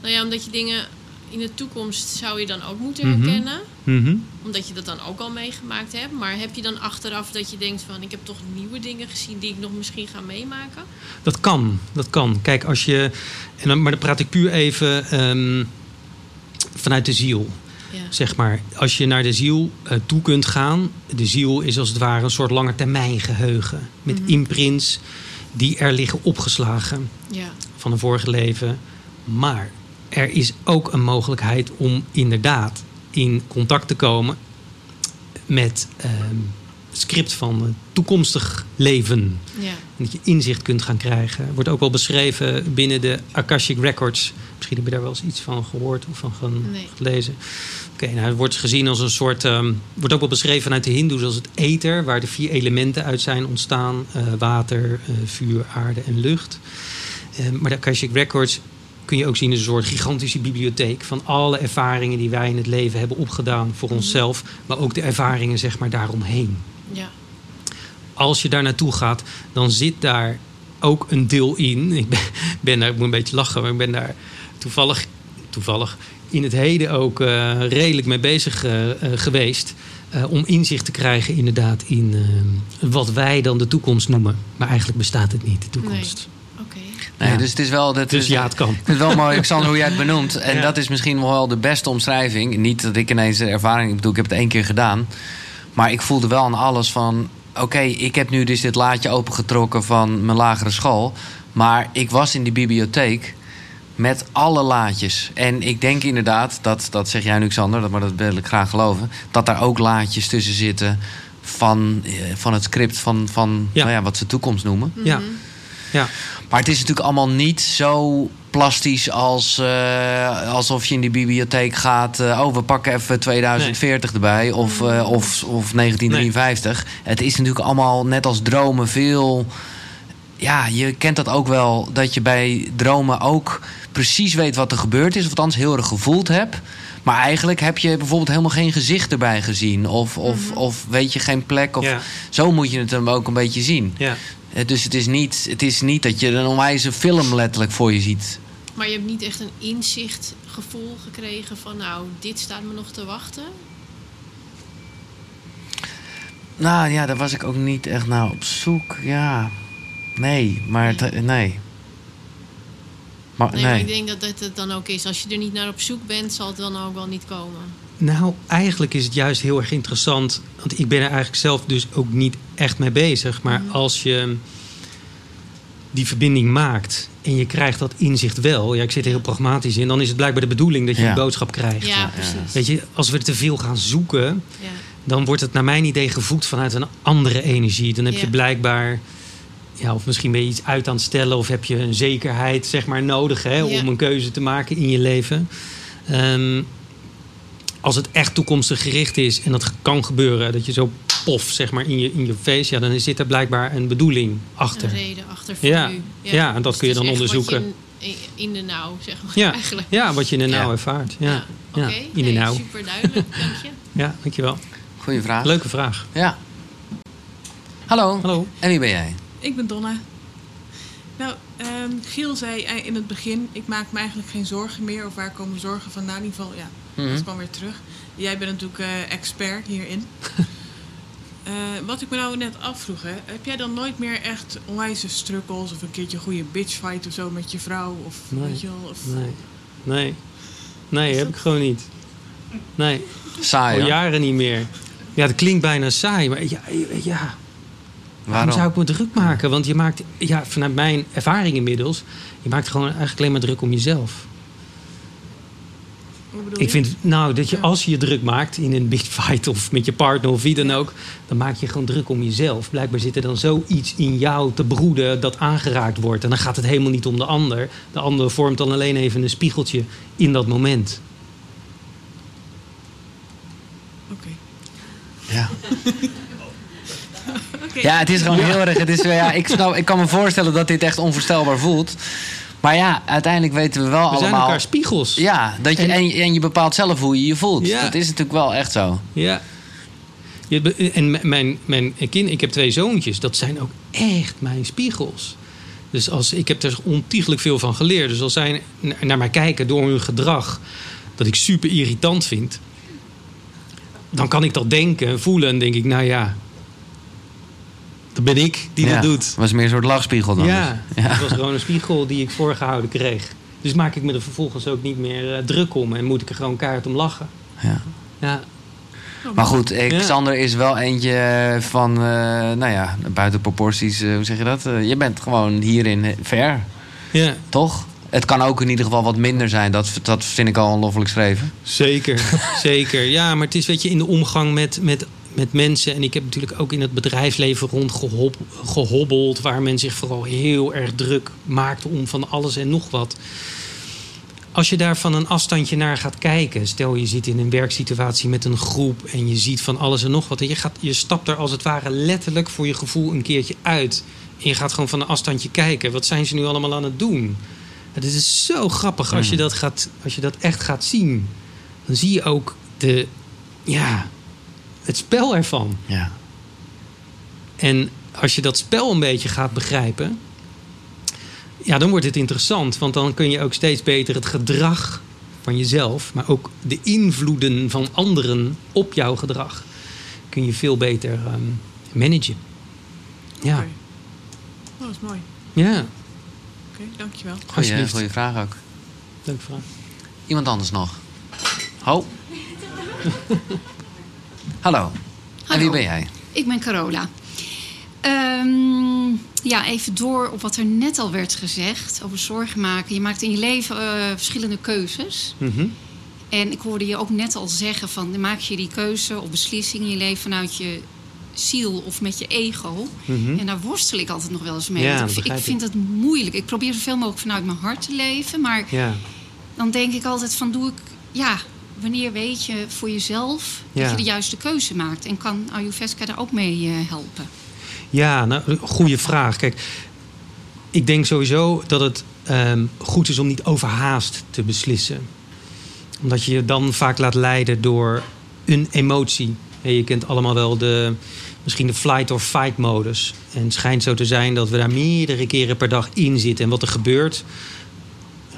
Nou ja, omdat je dingen in de toekomst zou je dan ook moeten Mhm. herkennen. Mhm. Omdat je dat dan ook al meegemaakt hebt. Maar heb je dan achteraf dat je denkt van... ik heb toch nieuwe dingen gezien die ik nog misschien ga meemaken? Dat kan, dat kan. Kijk, als je. En dan, maar dan praat ik puur even ehm, vanuit de ziel. Ja. Zeg maar, als je naar de ziel eh, toe kunt gaan. De ziel is als het ware een soort langetermijn geheugen. Met Mhm. imprints die er liggen opgeslagen Ja. van een vorige leven. Maar er is ook een mogelijkheid om inderdaad in contact te komen met ehm, het script van toekomstig leven. Ja. Dat je inzicht kunt gaan krijgen. Wordt ook wel beschreven binnen de Akashic Records. Misschien heb je daar wel eens iets van gehoord of van Nee. gelezen. Oké, nou, het wordt gezien als een soort. ehm, wordt ook wel beschreven vanuit de Hindoes als het ether, waar de vier elementen uit zijn ontstaan: eh, water, eh, vuur, aarde en lucht. Eh, maar de Akashic Records kun je ook zien als een soort gigantische bibliotheek van alle ervaringen die wij in het leven hebben opgedaan voor Mhm. onszelf, maar ook de ervaringen zeg maar daaromheen Ja. als je daar naartoe gaat, dan zit daar ook een deel in. Ik ben, ben daar, ik moet een beetje lachen, maar ik ben daar toevallig, toevallig in het heden ook eh, redelijk mee bezig eh, eh, geweest. om inzicht te krijgen inderdaad in wat wij dan de toekomst noemen. Maar eigenlijk bestaat het niet, de toekomst. Oké. Nee, Ja. dus het is wel... Dat Dus is, ja, het kan. Het wel mooi, Xander, hoe jij het benoemt. En Ja. dat is misschien wel de beste omschrijving. Niet dat ik ineens de ervaring... Ik bedoel, ik heb het één keer gedaan. Maar ik voelde wel aan alles van... Oké, ik heb nu dus dit laadje opengetrokken van mijn lagere school. Maar ik was in die bibliotheek met alle laadjes. En ik denk inderdaad, dat, dat zeg jij nu, Xander... dat- maar dat wil ik graag geloven... dat daar ook laadjes tussen zitten... van, eh, van het script van, van Ja. Nou ja, wat ze toekomst noemen. Ja. Ja. Maar het is natuurlijk allemaal niet zo plastisch als eh, alsof je in die bibliotheek gaat. eh, oh, we pakken even 2040 erbij of, eh, of, of 1953. Het is natuurlijk allemaal net als dromen veel. Ja, je kent dat ook wel dat je bij dromen ook precies weet wat er gebeurd is, of althans heel erg gevoeld hebt. Maar eigenlijk heb je bijvoorbeeld helemaal geen gezicht erbij gezien. Of, of, of weet je geen plek. Of, Ja. Zo moet je het hem ook een beetje zien. ja. Eh, Dus het is, niet, het is niet dat je een onwijze film letterlijk voor je ziet. Maar je hebt niet echt een inzicht gevoel gekregen van... nou, dit staat me nog te wachten. Nou ja, daar was ik ook niet echt naar op zoek. Ja, nee, maar nee. Maar, Nee, nee. maar ik denk dat dat het dan ook is. Als je er niet naar op zoek bent, zal het dan ook wel niet komen. Nou, eigenlijk is het juist heel erg interessant. Want ik ben er eigenlijk zelf dus ook niet echt mee bezig. Maar Mhm. als je die verbinding maakt en je krijgt dat inzicht wel. Ja, ik zit er heel pragmatisch in. Dan is het blijkbaar de bedoeling dat je Ja. die boodschap krijgt. Ja, precies. Weet je, als we te veel gaan zoeken, Ja. dan wordt het naar mijn idee gevoed vanuit een andere energie. Dan heb je blijkbaar, ja, of misschien ben je iets uit aan het stellen, of heb je een zekerheid zeg maar, nodig hè, Ja. om een keuze te maken in je leven. Ehm, als het echt toekomstig gericht is en dat kan gebeuren, dat je zo pof zeg maar, in, je, in je face, ja, dan zit er blijkbaar een bedoeling achter. Een reden achter voor Ja. u. Ja, en dat kun je Dus dan onderzoeken. wat je In, in de nauw, zeg maar. Ja, Eigenlijk. ja, wat je in de nauw Ja. ervaart. Ja, Oké, ja, in de nee, nauw. super duidelijk. Dank je. Ja, dankjewel. Goeie vraag. Leuke vraag. Ja. Hallo. Hallo. En wie ben jij? Ik ben Donna. Nou, ehm, Giel zei eh, in het begin, ik maak me eigenlijk geen zorgen meer. Of waar komen zorgen vandaan? In ieder geval, ja, Mhm. dat kwam weer terug. Jij bent natuurlijk eh, expert hierin. Eh, wat ik me nou net afvroeg, hè, heb jij dan nooit meer echt onwijze struggles... of een keertje een goede bitchfight of zo met je vrouw? Of, Nee. weet je wel, of, Nee, nee. Nee, heb dat- ik gewoon niet. Nee, Saai, al ja? jaren niet meer. Ja, dat klinkt bijna saai, maar ja, ja, waarom zou ik me druk maken? Want je maakt, ja, vanuit mijn ervaring inmiddels, je maakt gewoon eigenlijk alleen maar druk om jezelf. bedoel Ik je? vind, nou, dat je Ja. als je je druk maakt in een big fight of met je partner of wie dan ook, dan maak je gewoon druk om jezelf. Blijkbaar zit er dan zoiets in jou te broeden dat aangeraakt wordt. En dan gaat het helemaal niet om de ander. De ander vormt dan alleen even een spiegeltje in dat moment. Oké. Ja. Ja, het is gewoon heel erg. Het is, ja, ik, snap, ik kan me voorstellen dat dit echt onvoorstelbaar voelt. Maar ja, uiteindelijk weten we wel We zijn allemaal. elkaar spiegels. Ja, dat je, En- en, en je bepaalt zelf hoe je je voelt. Ja. Dat is natuurlijk wel echt zo. Ja. Je en mijn, mijn kind, ik heb twee zoontjes, dat zijn ook echt mijn spiegels. Dus als, ik heb er ontiegelijk veel van geleerd. Dus als zij na- naar mij kijken door hun gedrag, dat ik super irritant vind, dan kan ik dat denken en voelen en denk ik, nou ja, dat ben ik die ja. dat doet. was meer een soort lachspiegel dan. Ja, dus. Ja. het was gewoon een spiegel die ik voorgehouden kreeg. Dus maak ik me er vervolgens ook niet meer eh, druk om en moet ik er gewoon kaart om lachen. Ja. Ja, Maar goed, eh, Ja. Xander is wel eentje van, eh, nou ja, buiten proporties, hoe zeg je dat? Eh, je bent gewoon hierin ver, ja. toch? Het kan ook in ieder geval wat minder zijn. Dat, dat vind ik al onloffelijk schreven. Zeker, zeker. Ja, maar het is weet je, in de omgang met, met, met mensen. En ik heb natuurlijk ook in het bedrijfsleven rondgehobbeld. Waar men zich vooral heel erg druk maakt om van alles en nog wat. Als je daar van een afstandje naar gaat kijken. Stel je zit in een werksituatie met een groep. En je ziet van alles en nog wat. En je, gaat, je stapt er als het ware letterlijk voor je gevoel een keertje uit. En je gaat gewoon van een afstandje kijken. Wat zijn ze nu allemaal aan het doen? Het is zo grappig als je dat, gaat, als je dat echt gaat zien. Dan zie je ook de, ja, het spel ervan. Ja. En als je dat spel een beetje gaat begrijpen, ja, dan wordt het interessant. Want dan kun je ook steeds beter het gedrag van jezelf, maar ook de invloeden van anderen op jouw gedrag, kun je veel beter ehm, managen. Ja, Oké. Oh, dat is mooi. ja, Oké, dankjewel. Goeie, Alsjeblieft. goeie vraag ook. leuke vraag. Iemand anders nog? Ho. Hallo. En wie Hallo. ben jij? Ik ben Carola. Ehm, ja, even door op wat er net al werd gezegd over zorgen maken. Je maakt in je leven eh, verschillende keuzes. Mhm. En ik hoorde je ook net al zeggen van maak je die keuze of beslissing in je leven vanuit je ziel of met je ego. Mhm. En daar worstel ik altijd nog wel eens mee. Ja, ik, vind het moeilijk. Ik probeer zoveel mogelijk vanuit mijn hart te leven. Maar Ja, dan denk ik altijd van doe ik, ja, wanneer weet je voor jezelf Ja. dat je de juiste keuze maakt? En kan Ayurveda daar ook mee eh, helpen? Ja, nou, goede vraag. Kijk, ik denk sowieso dat het ehm, goed is om niet overhaast te beslissen. Omdat je je dan vaak laat leiden door een emotie. Je kent allemaal wel de, misschien de flight or fight modus. En het schijnt zo te zijn dat we daar meerdere keren per dag in zitten. En wat er gebeurt.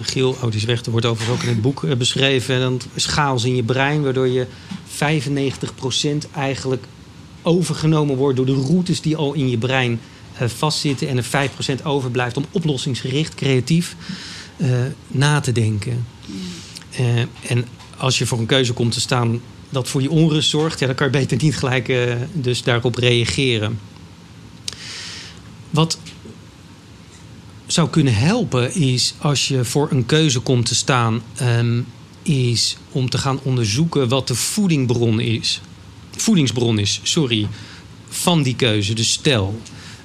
Giel, oh, weg. Er wordt overigens ook in het boek eh, beschreven. En dan in je brein, waardoor je 95% eigenlijk overgenomen wordt door de routes die al in je brein eh, vastzitten. En er 5% overblijft om oplossingsgericht, creatief eh, na te denken. En als je voor een keuze komt te staan dat voor je onrust zorgt, ja, dan kan je beter niet gelijk dus daarop reageren. Wat zou kunnen helpen is als je voor een keuze komt te staan, ehm, is om te gaan onderzoeken wat de voedingbron is. Voedingsbron is, sorry, van die keuze. Dus stel,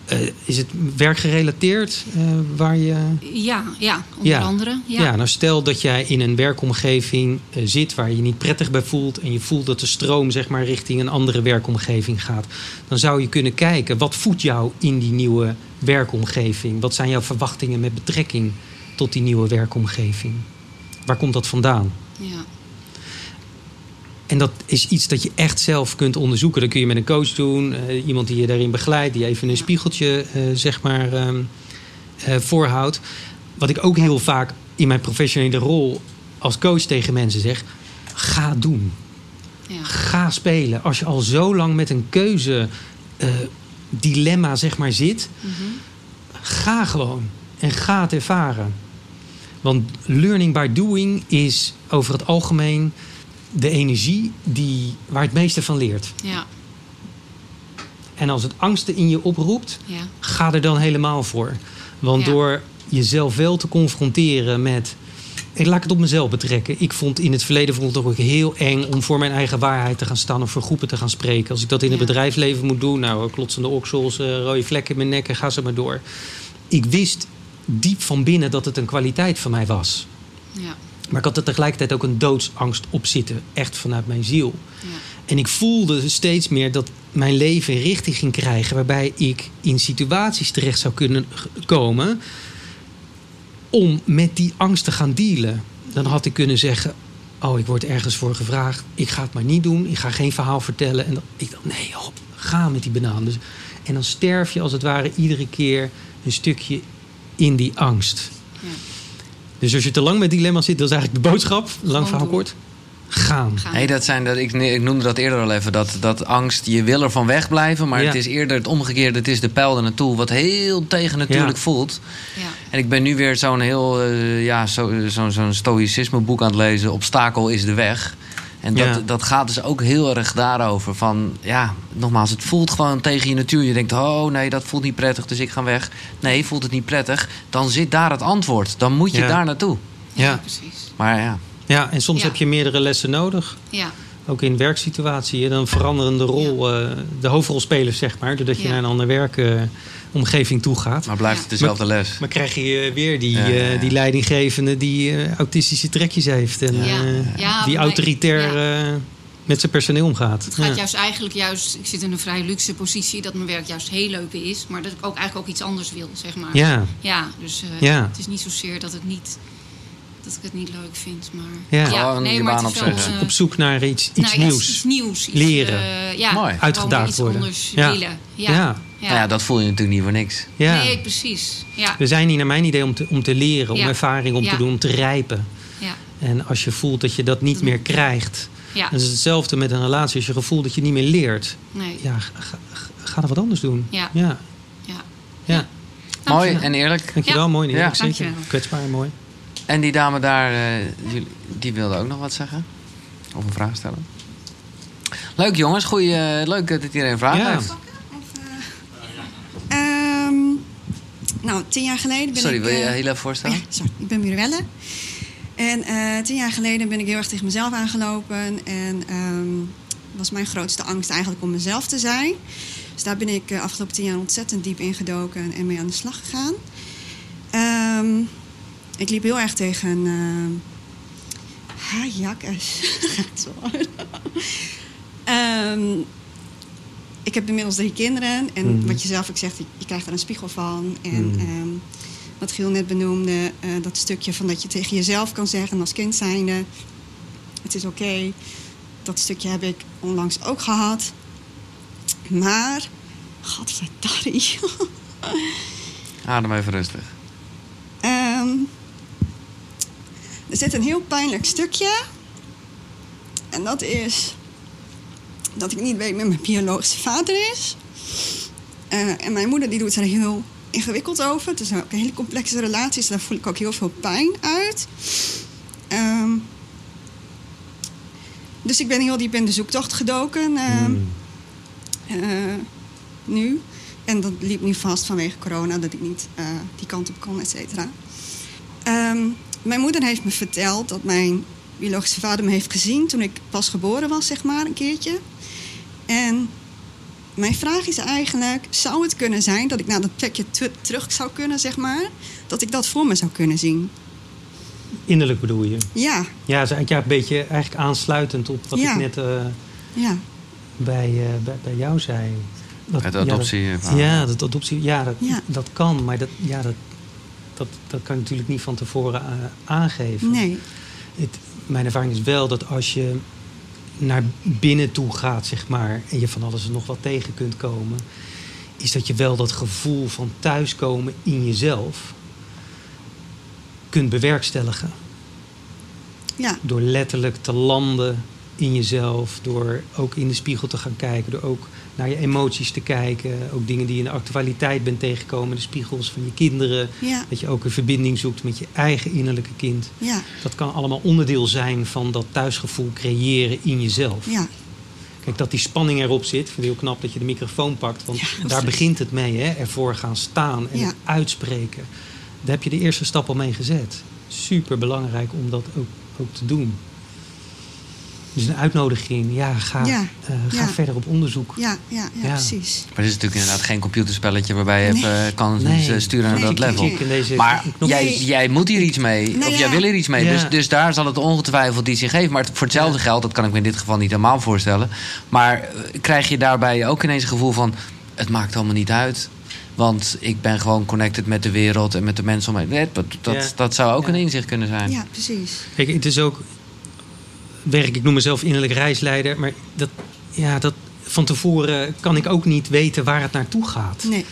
eh, is het werkgerelateerd eh, waar je Ja, ja onder Ja. andere. ja. Ja. nou stel dat jij in een werkomgeving eh, zit waar je je niet prettig bij voelt en je voelt dat de stroom zeg maar richting een andere werkomgeving gaat, dan zou je kunnen kijken wat voedt jou in die nieuwe werkomgeving? Wat zijn jouw verwachtingen met betrekking tot die nieuwe werkomgeving? Waar komt dat vandaan? ja. En dat is iets dat je echt zelf kunt onderzoeken. Dat kun je met een coach doen, eh, iemand die je daarin begeleidt, die even een spiegeltje eh, zeg maar ehm, eh, voorhoudt. Wat ik ook heel vaak in mijn professionele rol als coach tegen mensen zeg: ga doen. ja. Ga spelen. Als je al zo lang met een keuze dilemma zeg maar zit, Mhm. ga gewoon en ga het ervaren. Want learning by doing is over het algemeen de energie die, waar het meeste van leert. ja, En als het angsten in je oproept, ja. ga er dan helemaal voor. Want Ja. door jezelf wel te confronteren met. Ik laat het op mezelf betrekken. Ik vond in het verleden vond ik het ook heel eng om voor mijn eigen waarheid te gaan staan of voor groepen te gaan spreken. Als ik dat in het Ja. bedrijfsleven moet doen, nou, klotsende oksels, eh, rode vlekken in mijn nek en ga ze maar door. Ik wist diep van binnen dat het een kwaliteit van mij was. ja. Maar ik had er tegelijkertijd ook een doodsangst op zitten, echt vanuit mijn ziel. ja. En ik voelde steeds meer dat mijn leven richting ging krijgen. waarbij ik in situaties terecht zou kunnen komen. om met die angst te gaan dealen. Dan had ik kunnen zeggen. Oh, ik word ergens voor gevraagd. Ik ga het maar niet doen. Ik ga geen verhaal vertellen. En dan, ik dacht, nee, hop, ga met die banaan. Dus, en dan sterf je als het ware iedere keer een stukje in die angst. Dus als je te lang met dilemma zit, dat is eigenlijk de boodschap. Lang verhaal kort. Gaan. Gaan. Nee, dat zijn, dat, ik, ik noemde dat eerder al even. Dat, dat angst, je wil er van wegblijven. Maar Ja. het is eerder het omgekeerde. Het is de pijl naartoe. Wat heel tegen natuurlijk Ja. voelt. Ja. En ik ben nu weer zo'n heel eh, ja, zo, zo, zo'n stoïcisme boek aan het lezen. Obstakel is de weg. En dat, Ja. dat gaat dus ook heel erg daarover. Van ja, nogmaals, het voelt gewoon tegen je natuur. Je denkt, oh nee, dat voelt niet prettig, dus ik ga weg. Nee, voelt het niet prettig. Dan zit daar het antwoord. Dan moet je Ja. daar naartoe. Ja. precies. Maar ja, Ja, en soms Ja. heb je meerdere lessen nodig. Ja, Ook in werksituatie. Een veranderende rol. eh, de hoofdrolspelers, zeg maar. Doordat je Ja. naar een andere werkomgeving toe gaat. maar blijft Ja. het dezelfde les. Maar krijg je eh, weer die, Ja, ja, ja. eh, die leidinggevende die eh, autistische trekjes heeft. En Ja. eh, Ja, die autoritair eh, met zijn personeel omgaat. het gaat Ja. juist eigenlijk juist... Ik zit in een vrij luxe positie dat mijn werk juist heel leuk is. Maar dat ik ook eigenlijk ook iets anders wil, zeg maar. Ja, Ja, dus eh, Ja. het is niet zozeer dat, het niet, dat ik het niet leuk vind. Maar, Ja. Gewoon je baan het is wel, opzeggen. eh, op zoek naar iets, iets nou, ja, nieuws. Iets nieuws. Iets, Leren. eh, ja, Mooi. Uitgedaagd iets worden. anders Ja. willen. Ja. Ja. Ja. Ja. Nou ja, dat voel je natuurlijk niet voor niks. Ja. Nee, precies. Ja. We zijn hier naar mijn idee om te, om te leren, om Ja. ervaring om te Ja. doen, om te rijpen. Ja. En als je voelt dat je dat niet Dat meer krijgt. Ja. Dan is het hetzelfde met een relatie. Als je gevoel dat je niet meer leert. Nee. Ja, ga, ga, er wat anders doen. Ja. Ja. Ja. ja. Mooi en eerlijk. Dankjewel, Ja. mooi. Ja. Ja. Zeker. Dankjewel. Kwetsbaar en mooi. En die dame daar, eh, die, die wilde ook nog wat zeggen. Of een vraag stellen. Leuk jongens, goeie, eh, leuk dat iedereen vragen Ja. heeft. Ehm, nou, tien jaar geleden ben Sorry, ik... wil je eh, heel even voorstellen? ja, sorry, ik ben Mirelle. En eh, tien jaar geleden ben ik heel erg tegen mezelf aangelopen. En ehm, was mijn grootste angst eigenlijk om mezelf te zijn. Dus daar ben ik uh, afgelopen tien jaar ontzettend diep ingedoken en mee aan de slag gegaan. Um, ik liep heel erg tegen... Uh, ha, jakkes. Gaat zo um, ik heb inmiddels drie kinderen. En mm. wat je zelf ook zegt, je, krijgt er een spiegel van. En mm. um, wat Giel net benoemde, uh, dat stukje van dat je tegen jezelf kan zeggen als kind zijnde... het is oké. Okay. Dat stukje heb ik onlangs ook gehad. Maar, godverdarrie. Adem even rustig. Um, er zit een heel pijnlijk stukje. En dat is dat ik niet weet wie mijn biologische vader is. Uh, en mijn moeder die doet er heel ingewikkeld over. Het is ook een hele complexe relatie, dus daar voel ik ook heel veel pijn uit. Um, dus ik ben heel diep in de zoektocht gedoken. Uh, mm. uh, nu. En dat liep nu vast vanwege corona, dat ik niet die kant op kon, et cetera. Um, mijn moeder heeft me verteld dat mijn biologische vader me heeft gezien toen ik pas geboren was, zeg maar, een keertje. En mijn vraag is eigenlijk, zou het kunnen zijn dat ik naar dat plekje terug zou kunnen, zeg maar, dat ik dat voor me zou kunnen zien? Innerlijk bedoel je? Ja. Ja, is ja een beetje eigenlijk aansluitend op wat ja. ik net uh, ja. bij, uh, bij, bij jou zei. Dat, het adoptie. Ja, dat, ja, dat adoptie. Ja, dat, ja. dat kan, maar dat, ja, dat, dat, dat kan je natuurlijk niet van tevoren uh, aangeven. Nee. Het, mijn ervaring is wel dat als je naar binnen toe gaat, zeg maar, en je van alles en nog wat tegen kunt komen, is dat je wel dat gevoel van thuiskomen in jezelf kunt bewerkstelligen. Ja. Door letterlijk te landen in jezelf, door ook in de spiegel te gaan kijken, door ook naar je emoties te kijken. Ook dingen die je in de actualiteit bent tegengekomen, de spiegels van je kinderen. Ja. Dat je ook een verbinding zoekt met je eigen innerlijke kind. Ja. Dat kan allemaal onderdeel zijn van dat thuisgevoel creëren in jezelf. Ja. Kijk, dat die spanning erop zit. Ik vind het heel knap dat je de microfoon pakt. Want daar begint het mee, hè? ervoor gaan staan en het uitspreken. Daar heb je de eerste stap al mee gezet. Super belangrijk om dat ook, ook te doen. Dus een uitnodiging. Ja, ga, Ja, eh, ga ja. verder op onderzoek. Ja, ja, ja, Ja. precies. Maar het is natuurlijk inderdaad geen computerspelletje waarbij je Nee. kan Nee. sturen naar Nee. dat level. Maar jij, jij moet hier iets mee. Nou of jij ja. wil er iets mee. Ja. Dus, dus daar zal het ongetwijfeld iets in geven. Maar voor hetzelfde geld, dat kan ik me in dit geval niet helemaal voorstellen. Maar eh, krijg je daarbij ook ineens een gevoel van... het maakt allemaal niet uit. Want ik ben gewoon connected met de wereld en met de mensen om me heen. Dat, dat, Ja. dat zou ook Ja. een inzicht kunnen zijn. Ja, precies. Kijk, het is ook werk. Ik noem mezelf innerlijk reisleider. Maar dat, ja, dat, van tevoren kan ik ook niet weten waar het naartoe gaat. Nee.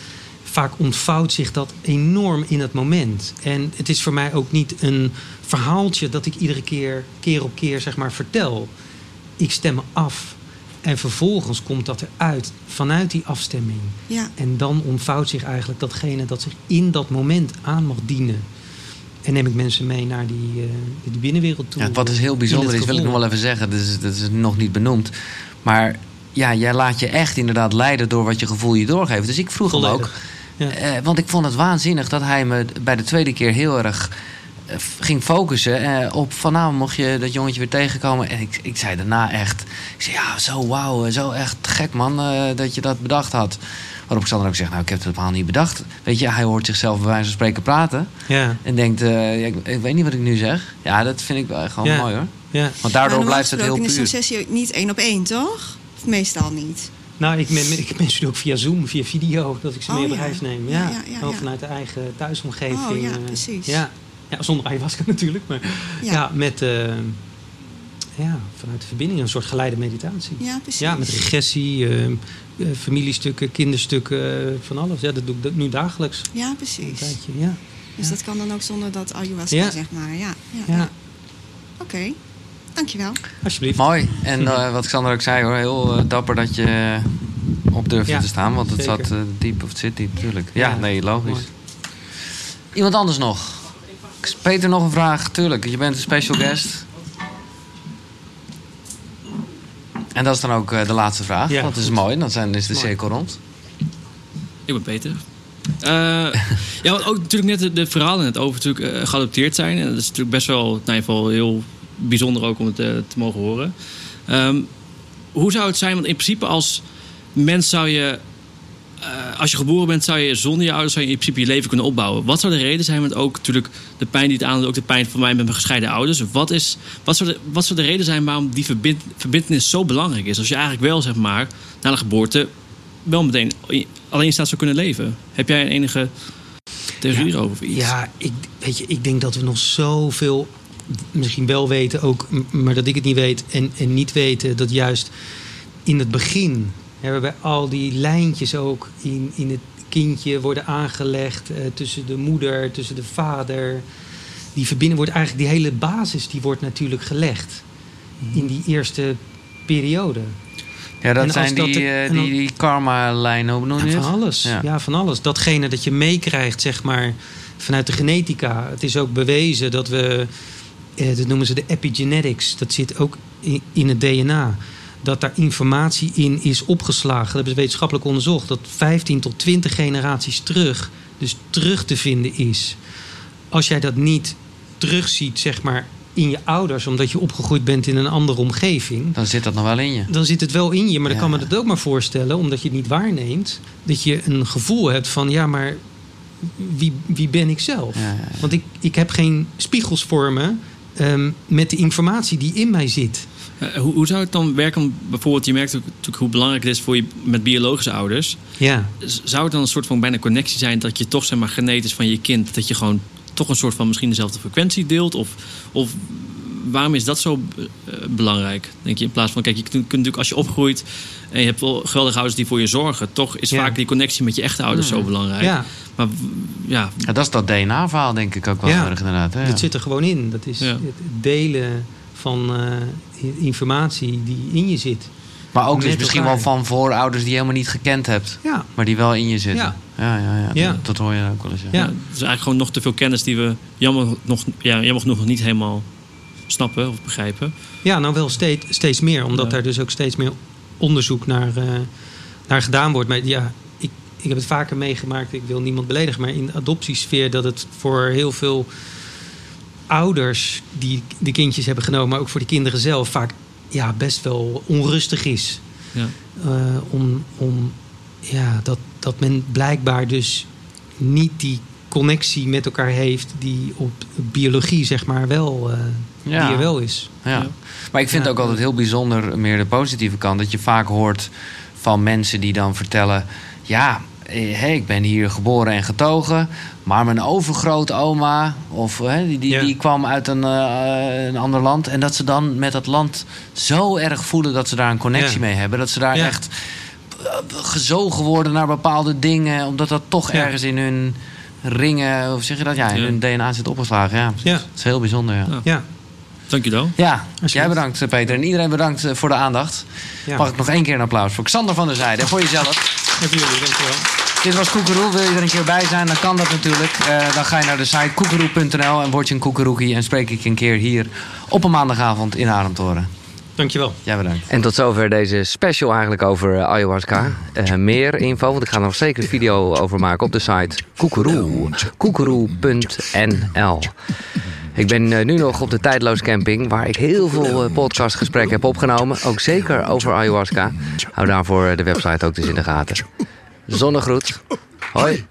Vaak ontvouwt zich dat enorm in het moment. En het is voor mij ook niet een verhaaltje dat ik iedere keer, keer op keer, zeg maar, vertel. Ik stem me af. En vervolgens komt dat eruit vanuit die afstemming. Ja, En dan ontvouwt zich eigenlijk datgene dat zich in dat moment aan mag dienen. En neem ik mensen mee naar die, eh, die binnenwereld toe. Ja, wat is heel In bijzonder is, wil ik nog wel even zeggen. Dat is, dat is nog niet benoemd. Maar ja, jij laat je echt inderdaad leiden door wat je gevoel je doorgeeft. Dus ik vroeg hem ook. Ja. eh, want ik vond het waanzinnig dat hij me bij de tweede keer heel erg eh, ging focussen eh, op van nou mocht je dat jongetje weer tegenkomen. En ik, ik zei daarna echt, ik zei ja zo wauw, zo echt gek man eh, dat je dat bedacht had. Waarop Xander ook zegt, nou ik heb het helemaal niet bedacht. Weet je, hij hoort zichzelf bij wijze van spreken praten. Ja, En denkt, eh, ja, ik, ik weet niet wat ik nu zeg. Ja, dat vind ik wel gewoon Ja. mooi hoor. ja. Want daardoor blijft het heel puur. is zo'n sessie niet één op één, toch? Of meestal niet. Nou, ik, ben, ik ben ook via Zoom, via video, dat ik ze Oh, mee op ja. reis neem. Ja, Ja, ja, ja, Gewoon ja. vanuit de eigen thuisomgeving. Oh, ja, eh, precies. Ja. Ja, zonder ayahuasca natuurlijk. Maar ja, Ja. met, eh, ja, vanuit de verbinding een soort geleide meditatie. Ja, precies. Ja, met regressie, eh, eh, familiestukken, kinderstukken, van alles. Ja, dat doe ik dat nu dagelijks. Ja, Een precies. tijdje, ja. Dus Ja. dat kan dan ook zonder dat ayahuasca, Ja. zeg maar. Ja, ja, Ja, ja. Oké, dankjewel. alsjeblieft. Mooi. En eh, wat Xander ook zei hoor, heel dapper dat je op durfde Ja, te staan. Want het zeker. zat diep, of het zit diep natuurlijk. Ja, Ja, nee, logisch. mooi. Iemand anders nog? Peter, nog een vraag? Tuurlijk, je bent een special guest. En dat is dan ook eh, de laatste vraag. Ja, want dat is goed. mooi, dan zijn, is de Mooi. cirkel rond. Ik ben Peter. Eh, ja, want ook natuurlijk net de, de verhalen net over natuurlijk, eh, geadopteerd zijn. En dat is natuurlijk best wel, nou, in ieder geval heel bijzonder ook om het te mogen horen. Ehm, hoe zou het zijn? Want in principe als mens zou je... eh, als je geboren bent, zou je zonder je ouders zou je in principe je leven kunnen opbouwen. Wat zou de reden zijn met ook natuurlijk de pijn die het aandoet, ook de pijn van mij met mijn gescheiden ouders? Wat, is, wat, zou de, wat zou de reden zijn waarom die verbind, verbindenis zo belangrijk is? Als je eigenlijk wel, zeg maar, na de geboorte wel meteen alleen staat zou kunnen leven. Heb jij een enige theorie erover? Of iets? Ja, ik, weet je, ik denk dat we nog zoveel misschien wel weten ook, maar dat ik het niet weet en, en niet weten dat juist in het begin hebben bij al die lijntjes ook in, in het kindje worden aangelegd eh, tussen de moeder, tussen de vader. Die verbinding wordt eigenlijk die hele basis die wordt natuurlijk gelegd in die eerste periode. Ja, dat zijn dat die, de- eh, die, die karma-lijnen, hoe benoem je Ja, van alles. Ja. Ja. van alles. Datgene dat je meekrijgt, zeg maar, vanuit de genetica. Het is ook bewezen dat we, eh, dat noemen ze de epigenetics, dat zit ook in, in het DNA. Dat daar informatie in is opgeslagen. Dat hebben ze wetenschappelijk onderzocht. Dat 15 tot 20 generaties terug, dus terug te vinden is. Als jij dat niet terugziet, zeg maar, in je ouders, omdat je opgegroeid bent in een andere omgeving Dan zit dat nog wel in je. dan zit het wel in je. Maar dan kan me dat ook maar voorstellen, omdat je het niet waarneemt, dat je een gevoel hebt van ja, maar wie, wie ben ik zelf? Ja, ja, ja. Want ik, ik heb geen spiegels voor me ehm, met de informatie die in mij zit. Eh, hoe, hoe zou het dan werken? Bijvoorbeeld, je merkt ook natuurlijk hoe belangrijk het is voor je met biologische ouders. Ja, Zou het dan een soort van bijna connectie zijn dat je toch zeg maar genetisch van je kind, dat je gewoon toch een soort van misschien dezelfde frequentie deelt? Of, of waarom is dat zo eh, belangrijk? Denk je in plaats van, kijk, je kunt, kunt natuurlijk als je opgroeit en je hebt wel geweldige ouders die voor je zorgen, toch is Ja. vaak die connectie met je echte ouders zo belangrijk. ja. Maar ja, Ja, dat is dat DNA-verhaal denk ik ook wel Ja. erg inderdaad. Hè? Dat zit er gewoon in. Dat is Ja. het delen van eh, informatie die in je zit. Maar ook dus misschien elkaar. wel van voorouders die je helemaal niet gekend hebt. Ja, Maar die wel in je zitten. Ja. Ja, ja, ja. Ja. Dat, dat hoor je ook wel eens. Ja. Ja. ja. het is eigenlijk gewoon nog te veel kennis die we jammer, nog, ja, jammer genoeg nog niet helemaal snappen of begrijpen. Ja, nou wel steeds, steeds meer. Omdat Ja. daar dus ook steeds meer onderzoek naar, eh, naar gedaan wordt. Maar ja, ik, ik heb het vaker meegemaakt. Ik wil niemand beledigen. Maar in de adoptiesfeer dat het voor heel veel ouders die de kindjes hebben genomen... maar ook voor de kinderen zelf vaak ja, best wel onrustig is. Ja. Eh, om, om ja, dat, dat men blijkbaar dus niet die connectie met elkaar heeft die op biologie zeg maar wel, eh, Ja. die er wel is. Ja. Ja. Maar ik vind Ja. ook altijd heel bijzonder, meer de positieve kant, dat je vaak hoort van mensen die dan vertellen: Ja, eh, hé, ik ben hier geboren en getogen, maar mijn overgrootoma, of hè, die, die, Ja. die kwam uit een, eh, een ander land. En dat ze dan met dat land zo erg voelen dat ze daar een connectie Ja. mee hebben. Dat ze daar Ja. echt eh, gezogen worden naar bepaalde dingen, omdat dat toch Ja. ergens in hun ringen, of zeg je dat? Ja, in Ja. hun DNA zit opgeslagen. Ja, Ja. dat is heel bijzonder. Ja. Ja. Ja, Dankjewel. Ja, jij bedankt eh, Peter. En iedereen bedankt eh, voor de aandacht. ja. Mag ik nog één keer een applaus voor Xander van der Zijde en voor jezelf. Voor jullie, dankjewel. Dit was Koekeroe. Wil je er een keer bij zijn, dan kan dat natuurlijk. Eh, dan ga je naar de site koekeroe.nl en word je een koekeroekie. En spreek ik een keer hier op een maandagavond in Ademtoren. Dankjewel. Jij bedankt. En tot zover deze special eigenlijk over eh, ayahuasca. Eh, meer info, want ik ga er nog zeker een video over maken op de site koekeroe. koekeroe.nl ik ben eh, nu nog op de Tijdloos Camping, waar ik heel veel eh, podcastgesprekken heb opgenomen. Ook zeker over ayahuasca. Hou daarvoor eh, de website ook dus in de gaten. Zonnegroet. Hoi.